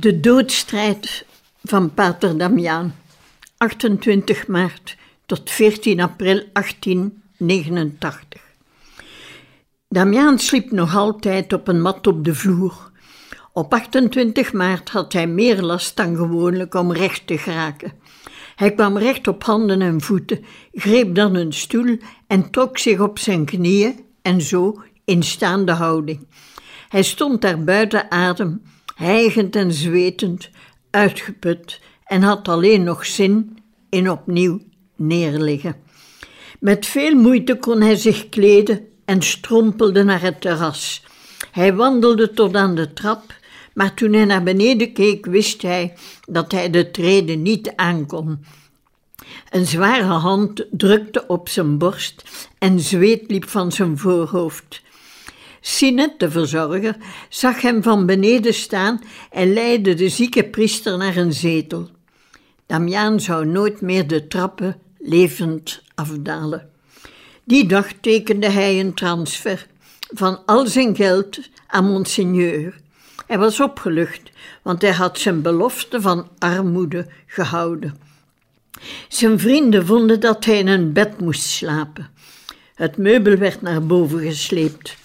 De doodstrijd van Pater Damiaan, 28 maart tot 14 april 1889. Damiaan sliep nog altijd op een mat op de vloer. Op 28 maart had hij meer last dan gewoonlijk om recht te geraken. Hij kwam recht op handen en voeten, greep dan een stoel en trok zich op zijn knieën en zo in staande houding. Hij stond daar buiten adem hijgend en zwetend, uitgeput en had alleen nog zin in opnieuw neerliggen. Met veel moeite kon hij zich kleden en strompelde naar het terras. Hij wandelde tot aan de trap, maar toen hij naar beneden keek, wist hij dat hij de treden niet aankon. Een zware hand drukte op zijn borst en zweet liep van zijn voorhoofd. Sinet, de verzorger, zag hem van beneden staan en leidde de zieke priester naar een zetel. Damiaan zou nooit meer de trappen levend afdalen. Die dag tekende hij een transfer van al zijn geld aan monseigneur. Hij was opgelucht, want hij had zijn belofte van armoede gehouden. Zijn vrienden vonden dat hij in een bed moest slapen. Het meubel werd naar boven gesleept.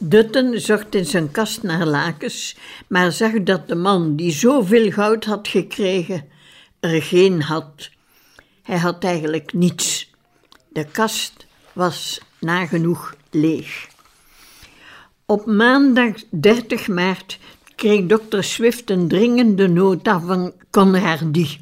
Dutten zocht in zijn kast naar lakens, maar zag dat de man die zoveel goud had gekregen, er geen had. Hij had eigenlijk niets. De kast was nagenoeg leeg. Op maandag 30 maart kreeg dokter Swift een dringende nota van Conradi.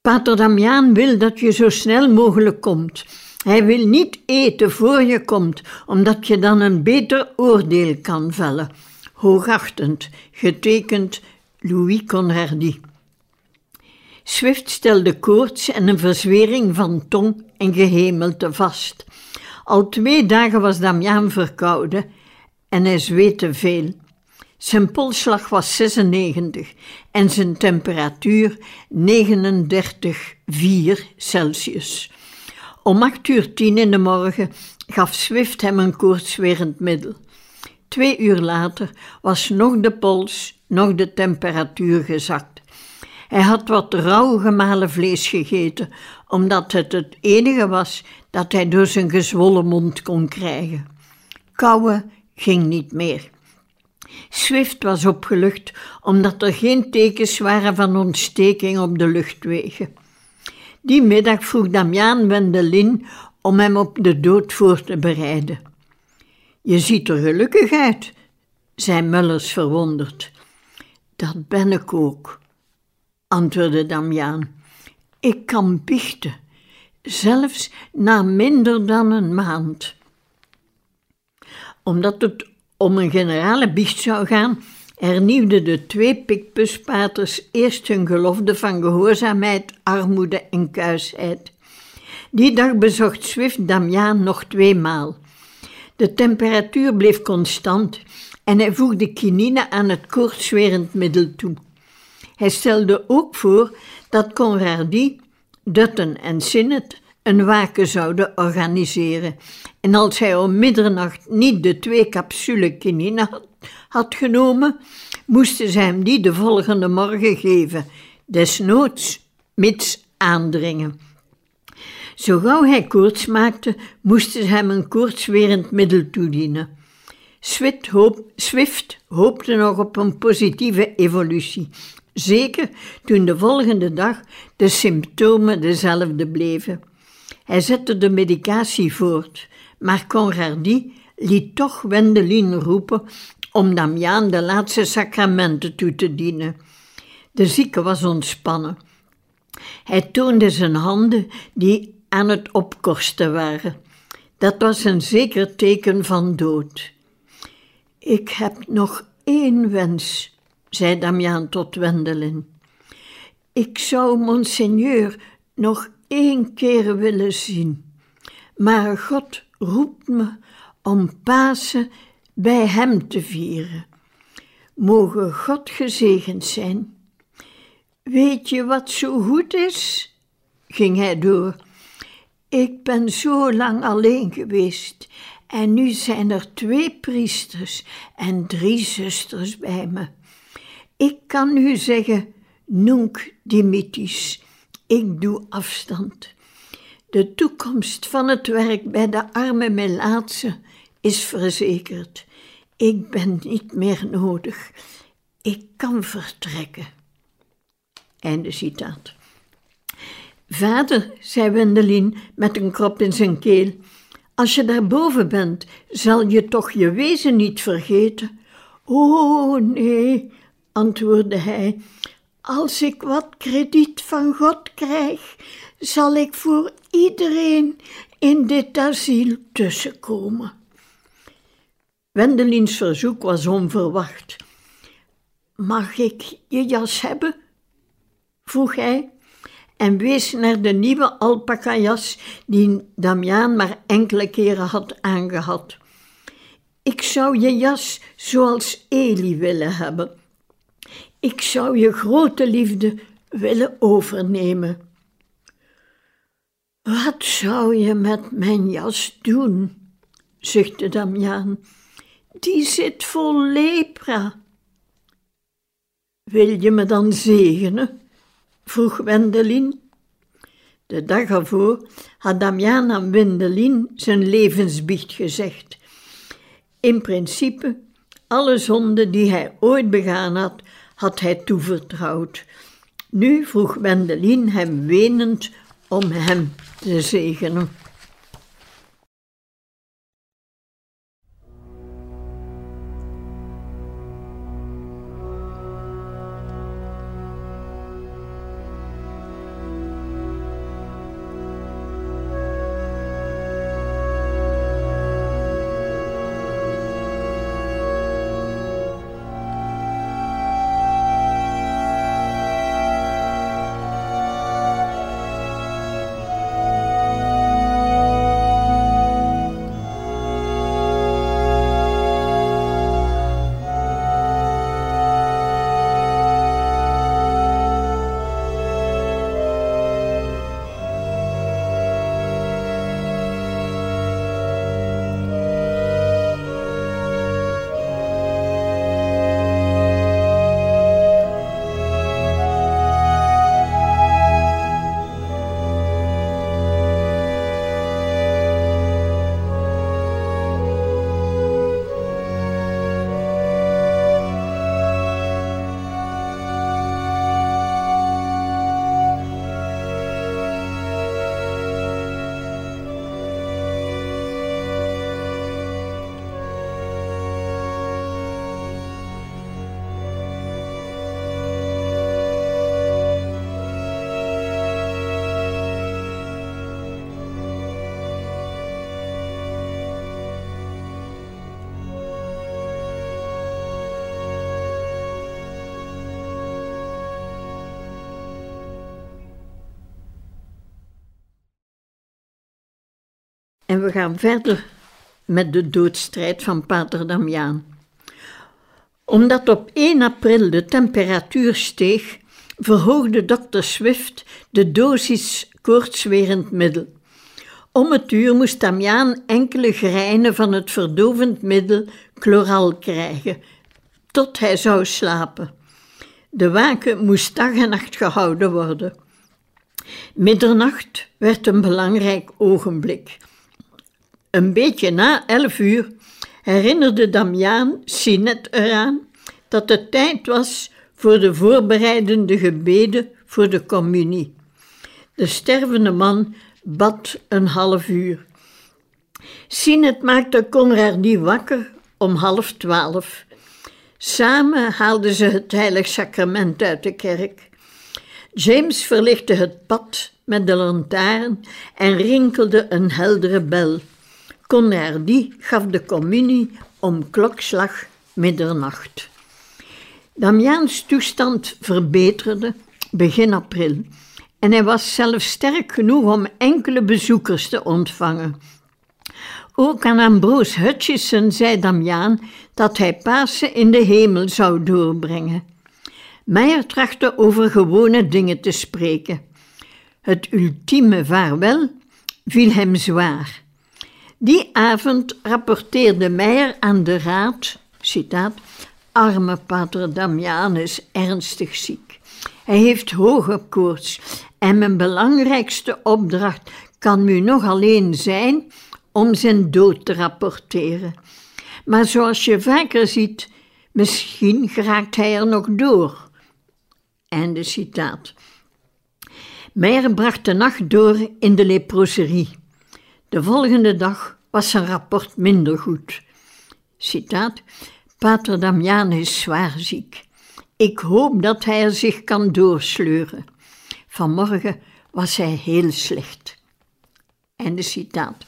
Pater Damiaan wil dat je zo snel mogelijk komt. Hij wil niet eten voor je komt, omdat je dan een beter oordeel kan vellen. Hoogachtend, getekend Louis Conradi. Swift stelde koorts en een verzwering van tong en gehemelte vast. Al twee dagen was Damiaan verkouden en hij zweette veel. Zijn polsslag was 96 en zijn temperatuur 39,4 Celsius. Om acht uur tien in de morgen gaf Swift hem een koortswerend middel. Twee uur later was nog de pols, nog de temperatuur gezakt. Hij had wat rauw gemalen vlees gegeten, omdat het het enige was dat hij door zijn gezwollen mond kon krijgen. Kauwen ging niet meer. Swift was opgelucht omdat er geen tekens waren van ontsteking op de luchtwegen. Die middag vroeg Damiaan Wendelin om hem op de dood voor te bereiden. Je ziet er gelukkig uit, zei Mullers verwonderd. Dat ben ik ook, antwoordde Damiaan. Ik kan biechten, zelfs na minder dan een maand. Omdat het om een generale biecht zou gaan, hernieuwden de twee pikpuspaters eerst hun gelofte van gehoorzaamheid, armoede en kuisheid. Die dag bezocht Swift Damiaan nog tweemaal. De temperatuur bleef constant en hij voegde kinine aan het koortswerend middel toe. Hij stelde ook voor dat Conradi, Dutton en Sinnet een waken zouden organiseren. En als hij om middernacht niet de twee capsules kinine had, had genomen, moesten ze hem die de volgende morgen geven, desnoods mits aandringen. Zo gauw hij koorts maakte, moesten ze hem een koortswerend middel toedienen. Swift, Swift hoopte nog op een positieve evolutie, zeker toen de volgende dag de symptomen dezelfde bleven. Hij zette de medicatie voort, maar Conradi liet toch Wendelin roepen om Damiaan de laatste sacramenten toe te dienen. De zieke was ontspannen. Hij toonde zijn handen die aan het opkorsten waren. Dat was een zeker teken van dood. Ik heb nog één wens, zei Damiaan tot Wendelin. Ik zou monseigneur nog één keer willen zien, maar God roept me om Pasen bij Hem te vieren. Mogen God gezegend zijn. Weet je wat zo goed is? ging hij door. Ik ben zo lang alleen geweest en nu zijn er twee priesters en drie zusters bij me. Ik kan nu zeggen, Nunc dimittis, ik doe afstand. De toekomst van het werk bij de arme Melaatse is verzekerd. Ik ben niet meer nodig. Ik kan vertrekken. Einde citaat. Vader, zei Wendelin met een krop in zijn keel, als je daarboven bent, zal je toch je wezen niet vergeten? Oh nee, antwoordde hij, als ik wat krediet van God krijg, zal ik voor iedereen in dit asiel tussenkomen. Wendelins verzoek was onverwacht. Mag ik je jas hebben? vroeg hij en wees naar de nieuwe alpaca-jas die Damiaan maar enkele keren had aangehad. Ik zou je jas zoals Eli willen hebben. Ik zou je grote liefde willen overnemen. Wat zou je met mijn jas doen? zuchtte Damiaan. Die zit vol lepra. Wil je me dan zegenen? vroeg Wendelin. De dag ervoor had Damian aan Wendelin zijn levensbiecht gezegd. In principe, alle zonden die hij ooit begaan had, had hij toevertrouwd. Nu vroeg Wendelin hem wenend om hem te zegenen. En we gaan verder met de doodstrijd van Pater Damiaan. Omdat op 1 april de temperatuur steeg, verhoogde dokter Swift de dosis koortswerend middel. Om het uur moest Damiaan enkele greinen van het verdovend middel chloral krijgen, tot hij zou slapen. De waken moest dag en nacht gehouden worden. Middernacht werd een belangrijk ogenblik. Een beetje na elf uur herinnerde Damiaan Sinet eraan dat het tijd was voor de voorbereidende gebeden voor de communie. De stervende man bad een half uur. Sinet maakte Conradi wakker om half twaalf. Samen haalden ze het heilig sacrament uit de kerk. James verlichtte het pad met de lantaarn en rinkelde een heldere bel. Conradi gaf de communie om klokslag middernacht. Damiaans toestand verbeterde begin april en hij was zelfs sterk genoeg om enkele bezoekers te ontvangen. Ook aan Ambrose Hutchison zei Damiaan dat hij Pasen in de hemel zou doorbrengen. Meijer trachtte over gewone dingen te spreken. Het ultieme vaarwel viel hem zwaar. Die avond rapporteerde Meijer aan de raad, citaat, arme pater Damiaan is ernstig ziek. Hij heeft hoge koorts en mijn belangrijkste opdracht kan nu nog alleen zijn om zijn dood te rapporteren. Maar zoals je vaker ziet, misschien geraakt hij er nog door. Einde citaat. Meijer bracht de nacht door in de leproserie. De volgende dag was zijn rapport minder goed. Citaat: Pater Damian is zwaar ziek. Ik hoop dat hij er zich kan doorsleuren. Vanmorgen was hij heel slecht. Einde citaat.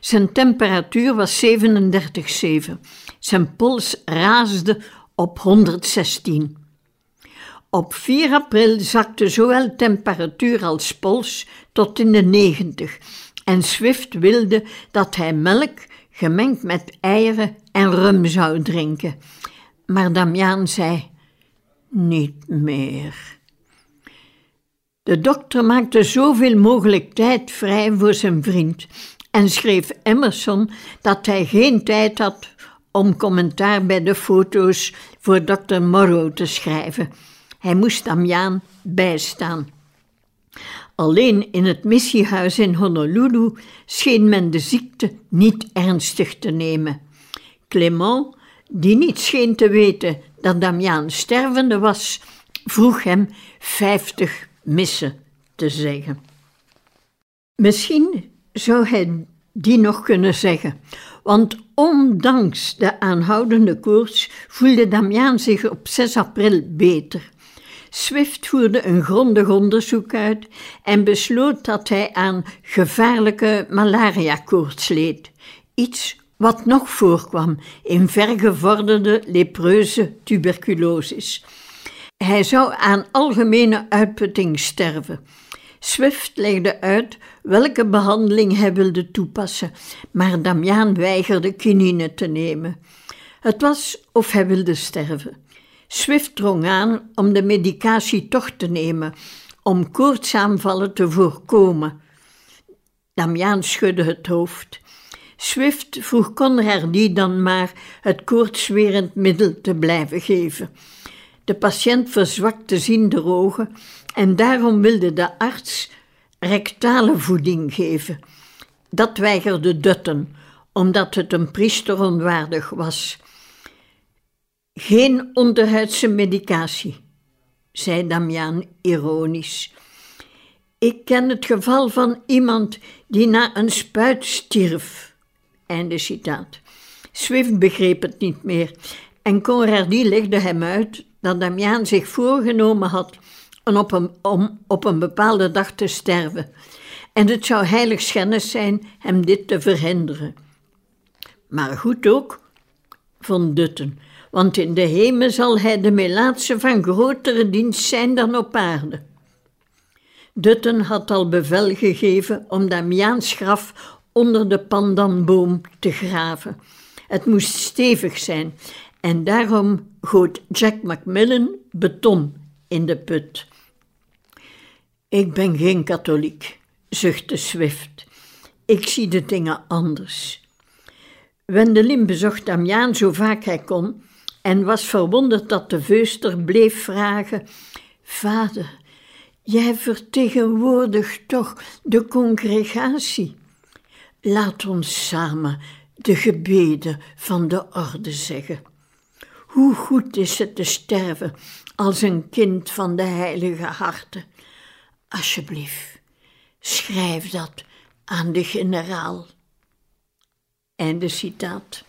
Zijn temperatuur was 37,7. Zijn pols raasde op 116. Op 4 april zakte zowel temperatuur als pols tot in de 90 en Swift wilde dat hij melk gemengd met eieren en rum zou drinken. Maar Damiaan zei: Niet meer. De dokter maakte zoveel mogelijk tijd vrij voor zijn vriend en schreef Emerson dat hij geen tijd had om commentaar bij de foto's voor dokter Morrow te schrijven. Hij moest Damiaan bijstaan. Alleen in het missiehuis in Honolulu scheen men de ziekte niet ernstig te nemen. Clement, die niet scheen te weten dat Damiaan stervende was, vroeg hem vijftig missen te zeggen. Misschien zou hij die nog kunnen zeggen, want ondanks de aanhoudende koorts voelde Damiaan zich op 6 april beter. Swift voerde een grondig onderzoek uit en besloot dat hij aan gevaarlijke malariakoorts leed. Iets wat nog voorkwam in vergevorderde lepreuze tuberculosis. Hij zou aan algemene uitputting sterven. Swift legde uit welke behandeling hij wilde toepassen, maar Damiaan weigerde kinine te nemen. Het was of hij wilde sterven. Swift drong aan om de medicatie toch te nemen, om koortsaanvallen te voorkomen. Damiaan schudde het hoofd. Swift vroeg Conradi dan maar het koortswerend middel te blijven geven. De patiënt verzwakte ziende ogen en daarom wilde de arts rectale voeding geven. Dat weigerde Dutton, omdat het een priester onwaardig was. Geen onderhuidse medicatie, zei Damian ironisch. Ik ken het geval van iemand die na een spuit stierf. Einde citaat. Swift begreep het niet meer en Conradi legde hem uit dat Damian zich voorgenomen had op een, om op een bepaalde dag te sterven. En het zou heilig schennis zijn hem dit te verhinderen. Maar goed ook, vond Dutten want in de hemel zal hij de melaatse van grotere dienst zijn dan op aarde. Dutten had al bevel gegeven om Damiaans graf onder de pandanboom te graven. Het moest stevig zijn en daarom goot Jack Macmillan beton in de put. Ik ben geen katholiek, zuchtte Swift. Ik zie de dingen anders. Wendelin bezocht Damiaan zo vaak hij kon en was verwonderd dat de veuster bleef vragen: Vader, jij vertegenwoordigt toch de congregatie? Laat ons samen de gebeden van de orde zeggen. Hoe goed is het te sterven als een kind van de heilige harten. Alsjeblieft, schrijf dat aan de generaal. Einde citaat.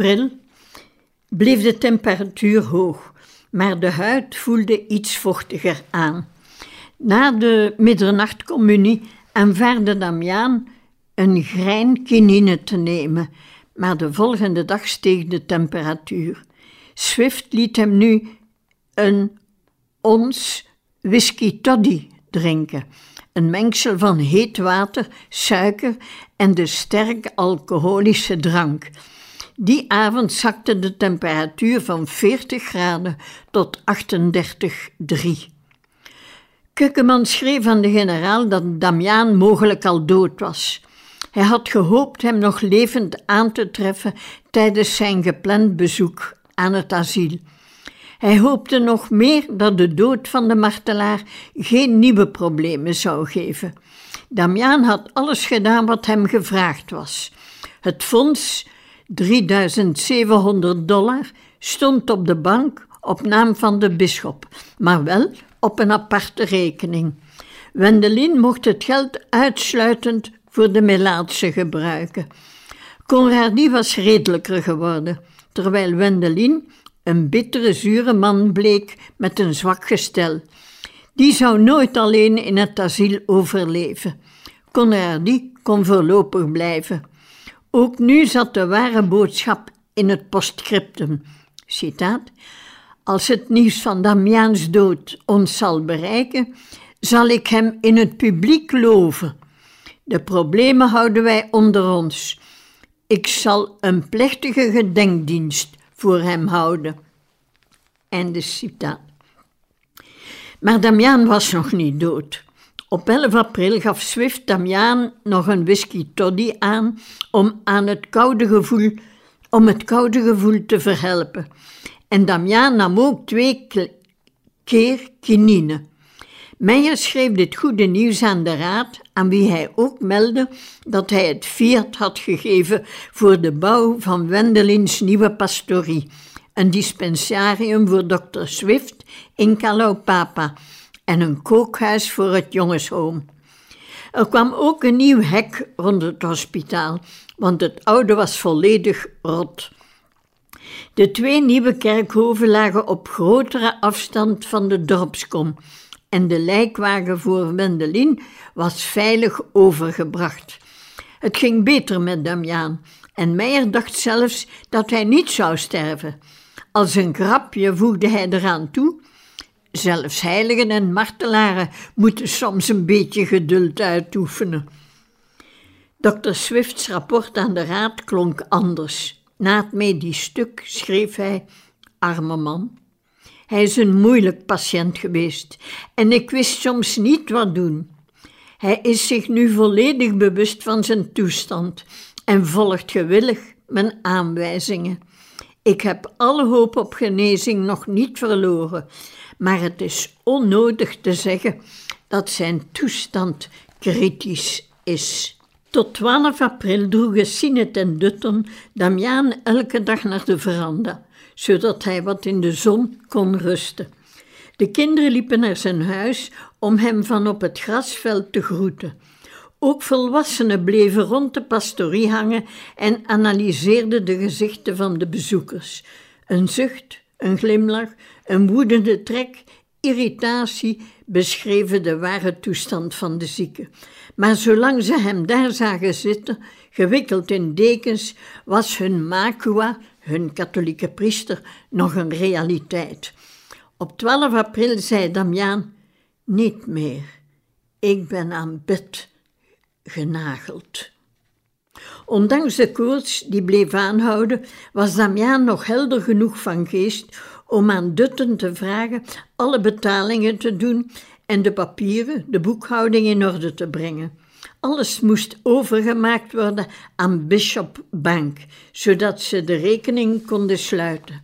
April bleef de temperatuur hoog, maar de huid voelde iets vochtiger aan. Na de middernachtcommunie aanvaarde Damiaan een grein kinine te nemen, maar de volgende dag steeg de temperatuur. Swift liet hem nu een ons whisky toddy drinken, een mengsel van heet water, suiker en de sterk alcoholische drank. Die avond zakte de temperatuur van 40 graden tot 38,3. Kukkeman schreef aan de generaal dat Damiaan mogelijk al dood was. Hij had gehoopt hem nog levend aan te treffen tijdens zijn gepland bezoek aan het asiel. Hij hoopte nog meer dat de dood van de martelaar geen nieuwe problemen zou geven. Damiaan had alles gedaan wat hem gevraagd was. Het fonds, 3700 dollar, stond op de bank op naam van de bisschop, maar wel op een aparte rekening. Wendelin mocht het geld uitsluitend voor de Melaatse gebruiken. Conradie was redelijker geworden, terwijl Wendelin een bittere, zure man bleek met een zwak gestel. Die zou nooit alleen in het asiel overleven. Conradie kon voorlopig blijven. Ook nu zat de ware boodschap in het postscriptum. Citaat. Als het nieuws van Damiaans dood ons zal bereiken, zal ik hem in het publiek loven. De problemen houden wij onder ons. Ik zal een plechtige gedenkdienst voor hem houden. Einde citaat. Maar Damiaan was nog niet dood. Op 11 april gaf Swift Damiaan nog een whisky toddy aan om, aan het koude gevoel, om het koude gevoel te verhelpen. En Damiaan nam ook twee keer kinine. Meijer schreef dit goede nieuws aan de raad, aan wie hij ook meldde dat hij het fiat had gegeven voor de bouw van Wendelins nieuwe pastorie, een dispensarium voor dokter Swift in Kalaupapa en een kookhuis voor het jongenshoom. Er kwam ook een nieuw hek rond het hospitaal, want het oude was volledig rot. De twee nieuwe kerkhoven lagen op grotere afstand van de dorpskom en de lijkwagen voor Wendelin was veilig overgebracht. Het ging beter met Damiaan en Meijer dacht zelfs dat hij niet zou sterven. Als een grapje voegde hij eraan toe: Zelfs heiligen en martelaren moeten soms een beetje geduld uitoefenen. Dr. Swift's rapport aan de raad klonk anders. Na het medisch stuk schreef hij: Arme man, hij is een moeilijk patiënt geweest en ik wist soms niet wat doen. Hij is zich nu volledig bewust van zijn toestand en volgt gewillig mijn aanwijzingen. Ik heb alle hoop op genezing nog niet verloren, maar het is onnodig te zeggen dat zijn toestand kritisch is. Tot 12 april droegen Sinet en Dutton Damiaan elke dag naar de veranda zodat hij wat in de zon kon rusten. De kinderen liepen naar zijn huis om hem van op het grasveld te groeten. Ook volwassenen bleven rond de pastorie hangen en analyseerden de gezichten van de bezoekers. Een zucht, een glimlach, een woedende trek, irritatie beschreven de ware toestand van de zieke. Maar zolang ze hem daar zagen zitten, gewikkeld in dekens, was hun macua, hun katholieke priester, nog een realiteit. Op 12 april zei Damiaan: Niet meer, ik ben aan bed genageld. Ondanks de koorts die bleef aanhouden, was Damiaan nog helder genoeg van geest om aan Dutten te vragen alle betalingen te doen en de papieren, de boekhouding in orde te brengen. Alles moest overgemaakt worden aan Bishop Bank, zodat ze de rekening konden sluiten.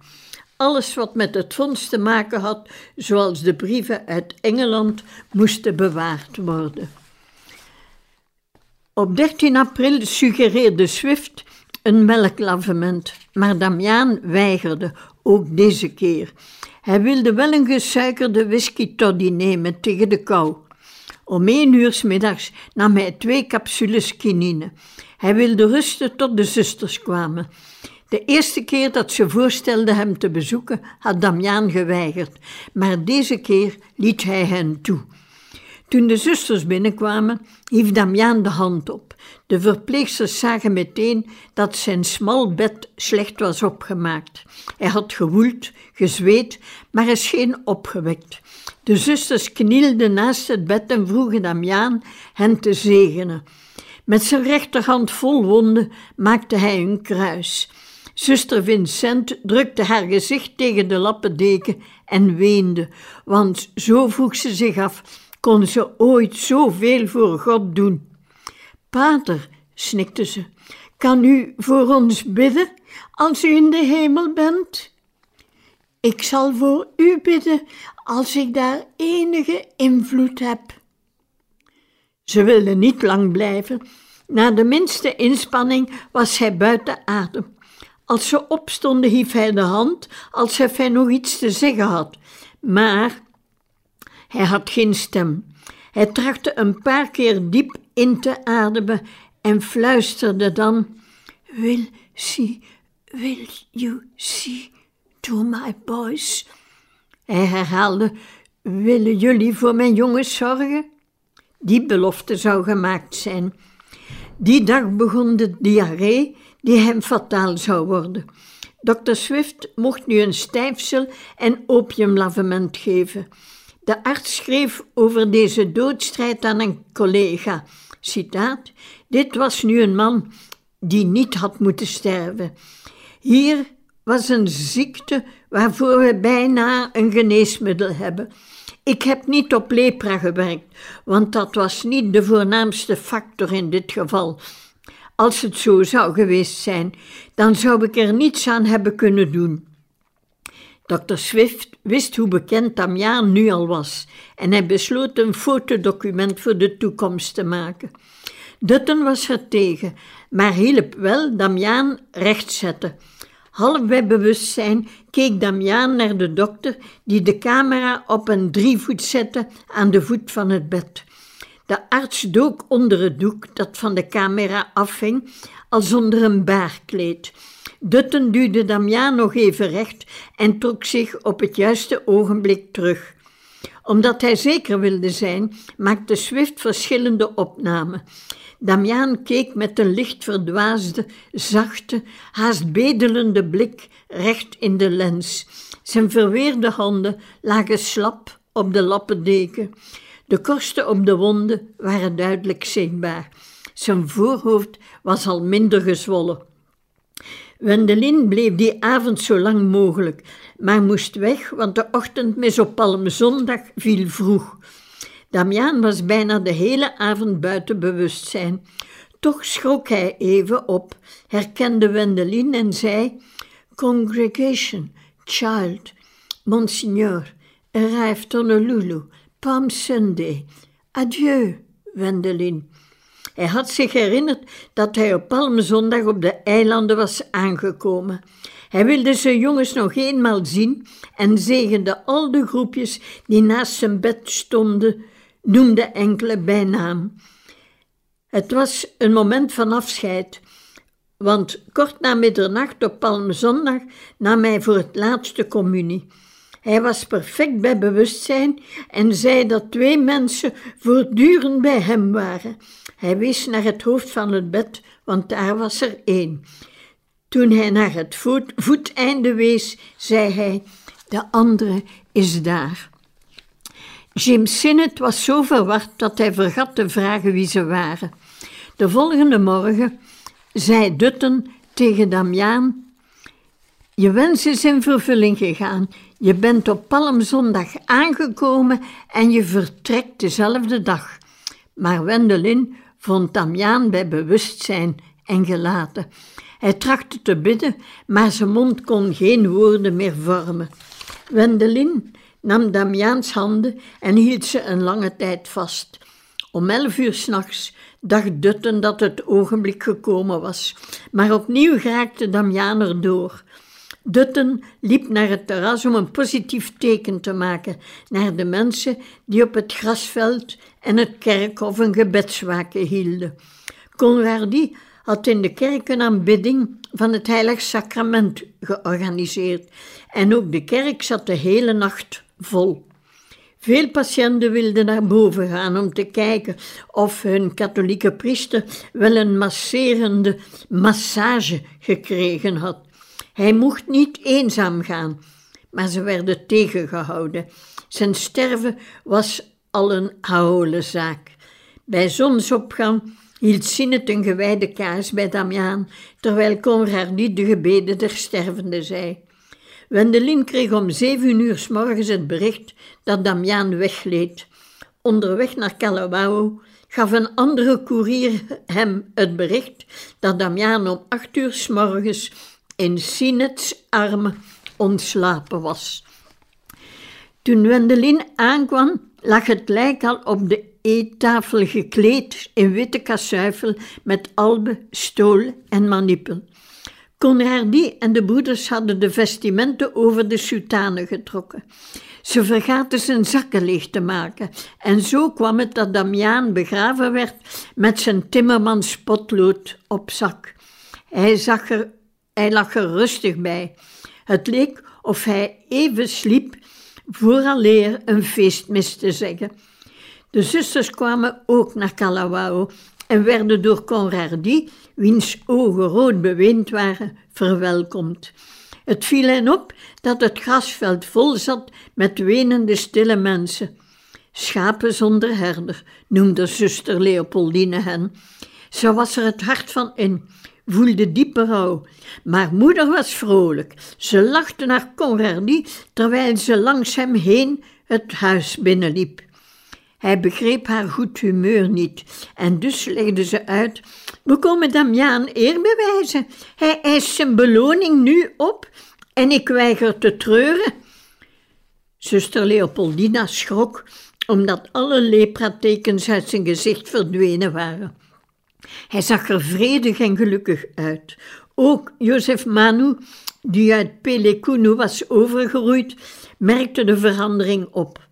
Alles wat met het fonds te maken had, zoals de brieven uit Engeland, moesten bewaard worden. Op 13 april suggereerde Swift een melklavement, maar Damiaan weigerde, ook deze keer. Hij wilde wel een gesuikerde whisky toddy nemen tegen de kou. Om één uur s middags nam hij twee capsules kinine. Hij wilde rusten tot de zusters kwamen. De eerste keer dat ze voorstelde hem te bezoeken, had Damiaan geweigerd, maar deze keer liet hij hen toe. Toen de zusters binnenkwamen, hief Damiaan de hand op. De verpleegsters zagen meteen dat zijn smal bed slecht was opgemaakt. Hij had gewoeld, gezweet, maar hij scheen opgewekt. De zusters knielden naast het bed en vroegen Damiaan hen te zegenen. Met zijn rechterhand vol wonden maakte hij een kruis. Zuster Vincent drukte haar gezicht tegen de lappendeken en weende, want zo vroeg ze zich af, kon ze ooit zoveel voor God doen? Pater, snikte ze, kan u voor ons bidden als u in de hemel bent? Ik zal voor u bidden als ik daar enige invloed heb. Ze wilde niet lang blijven. Na de minste inspanning was hij buiten adem. Als ze opstonden, hief hij de hand, alsof hij nog iets te zeggen had. Maar hij had geen stem. Hij trachtte een paar keer diep in te ademen en fluisterde dan: Will see, will you see to my boys? Hij herhaalde: Willen jullie voor mijn jongens zorgen? Die belofte zou gemaakt zijn. Die dag begon de diarree die hem fataal zou worden. Dr. Swift mocht nu een stijfsel en opiumlavement geven. De arts schreef over deze doodstrijd aan een collega. Citaat: Dit was nu een man die niet had moeten sterven. Hier was een ziekte waarvoor we bijna een geneesmiddel hebben. Ik heb niet op lepra gewerkt, want dat was niet de voornaamste factor in dit geval. Als het zo zou geweest zijn, dan zou ik er niets aan hebben kunnen doen. Dr. Swift wist hoe bekend Damiaan nu al was en hij besloot een fotodocument voor de toekomst te maken. Dutton was er tegen, maar hielp wel Damiaan rechtzetten. Half bij bewustzijn keek Damiaan naar de dokter, die de camera op een drievoet zette aan de voet van het bed. De arts dook onder het doek dat van de camera afhing, als onder een baarkleed. Dutten duwde Damiaan nog even recht en trok zich op het juiste ogenblik terug. Omdat hij zeker wilde zijn, maakte Swift verschillende opnamen. Damiaan keek met een licht verdwaasde, zachte, haast bedelende blik recht in de lens. Zijn verweerde handen lagen slap op de lappendeken. De korsten op de wonden waren duidelijk zichtbaar. Zijn voorhoofd was al minder gezwollen. Wendelin bleef die avond zo lang mogelijk, maar moest weg, want de ochtendmis op Palmzondag viel vroeg. Damiaan was bijna de hele avond buiten bewustzijn. Toch schrok hij even op, herkende Wendelin en zei: Congregation, child, Monsignor, arrived Honolulu, Palm Sunday. Adieu, Wendelin. Hij had zich herinnerd dat hij op Palmzondag op de eilanden was aangekomen. Hij wilde zijn jongens nog eenmaal zien en zegende al de groepjes die naast zijn bed stonden, noemde enkele bij naam. Het was een moment van afscheid, want kort na middernacht op Palmzondag nam hij voor het laatste communie. Hij was perfect bij bewustzijn en zei dat twee mensen voortdurend bij hem waren. Hij wees naar het hoofd van het bed, want daar was er één. Toen hij naar het voet, voeteinde wees, zei hij: De andere is daar. Jim Sinnett was zo verward dat hij vergat te vragen wie ze waren. De volgende morgen zei Dutton tegen Damiaan: Je wens is in vervulling gegaan. Je bent op Palmzondag aangekomen en je vertrekt dezelfde dag. Maar Wendelin vond Damiaan bij bewustzijn en gelaten. Hij trachtte te bidden, maar zijn mond kon geen woorden meer vormen. Wendelin nam Damiaans handen en hield ze een lange tijd vast. Om elf uur s'nachts dacht Dutten dat het ogenblik gekomen was, maar opnieuw raakte Damiaan erdoor. Dutten liep naar het terras om een positief teken te maken naar de mensen die op het grasveld en het kerkhof een gebedswaken hielden. Conradi had in de kerk een aanbidding van het Heilig Sacrament georganiseerd en ook de kerk zat de hele nacht vol. Veel patiënten wilden naar boven gaan om te kijken of hun katholieke priester wel een masserende massage gekregen had. Hij mocht niet eenzaam gaan, maar ze werden tegengehouden. Zijn sterven was al een geholen zaak. Bij zonsopgang hield Sinnet een gewijde kaars bij Damiaan, terwijl Conradi de gebeden der stervende zei. Wendelin kreeg om zeven uur s morgens het bericht dat Damiaan wegleed. Onderweg naar Calawao gaf een andere koerier hem het bericht dat Damiaan om acht uur s morgens in Sinets armen ontslapen was. Toen Wendelin aankwam, lag het lijk al op de eettafel gekleed in witte kasuifel met albe, stool en manipel. Conradi en de broeders hadden de vestimenten over de soutane getrokken. Ze vergaten zijn zakken leeg te maken en zo kwam het dat Damiaan begraven werd met zijn timmermans potlood op zak. Hij, zag er, hij lag er rustig bij. Het leek of hij even sliep vooraleer een feestmis te zeggen. De zusters kwamen ook naar Calawao en werden door Conradi, wiens ogen rood beweend waren, verwelkomd. Het viel hen op dat het grasveld vol zat met wenende stille mensen. Schapen zonder herder, noemde zuster Leopoldine hen. Ze was er het hart van in, voelde diepe rouw. Maar moeder was vrolijk. Ze lachte naar Conradi terwijl ze langs hem heen het huis binnenliep. Hij begreep haar goed humeur niet en dus legde ze uit: We komen Damiaan eer bewijzen. Hij eist zijn beloning nu op en ik weiger te treuren. Zuster Leopoldina schrok omdat alle lepratekens uit zijn gezicht verdwenen waren. Hij zag er vredig en gelukkig uit. Ook Josef Manu, die uit Pelekunu was overgeroeid, merkte de verandering op.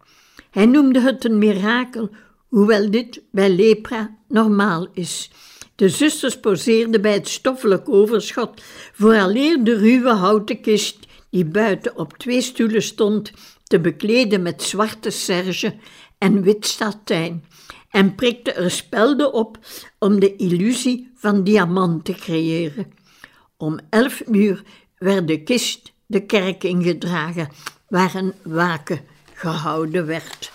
Hij noemde het een mirakel, hoewel dit bij lepra normaal is. De zusters poseerden bij het stoffelijk overschot vooraleer de ruwe houten kist, die buiten op twee stoelen stond, te bekleden met zwarte serge en wit satijn, en prikte er spelden op om de illusie van diamant te creëren. Om elf uur werd de kist de kerk ingedragen, waar een waken gehouden werd.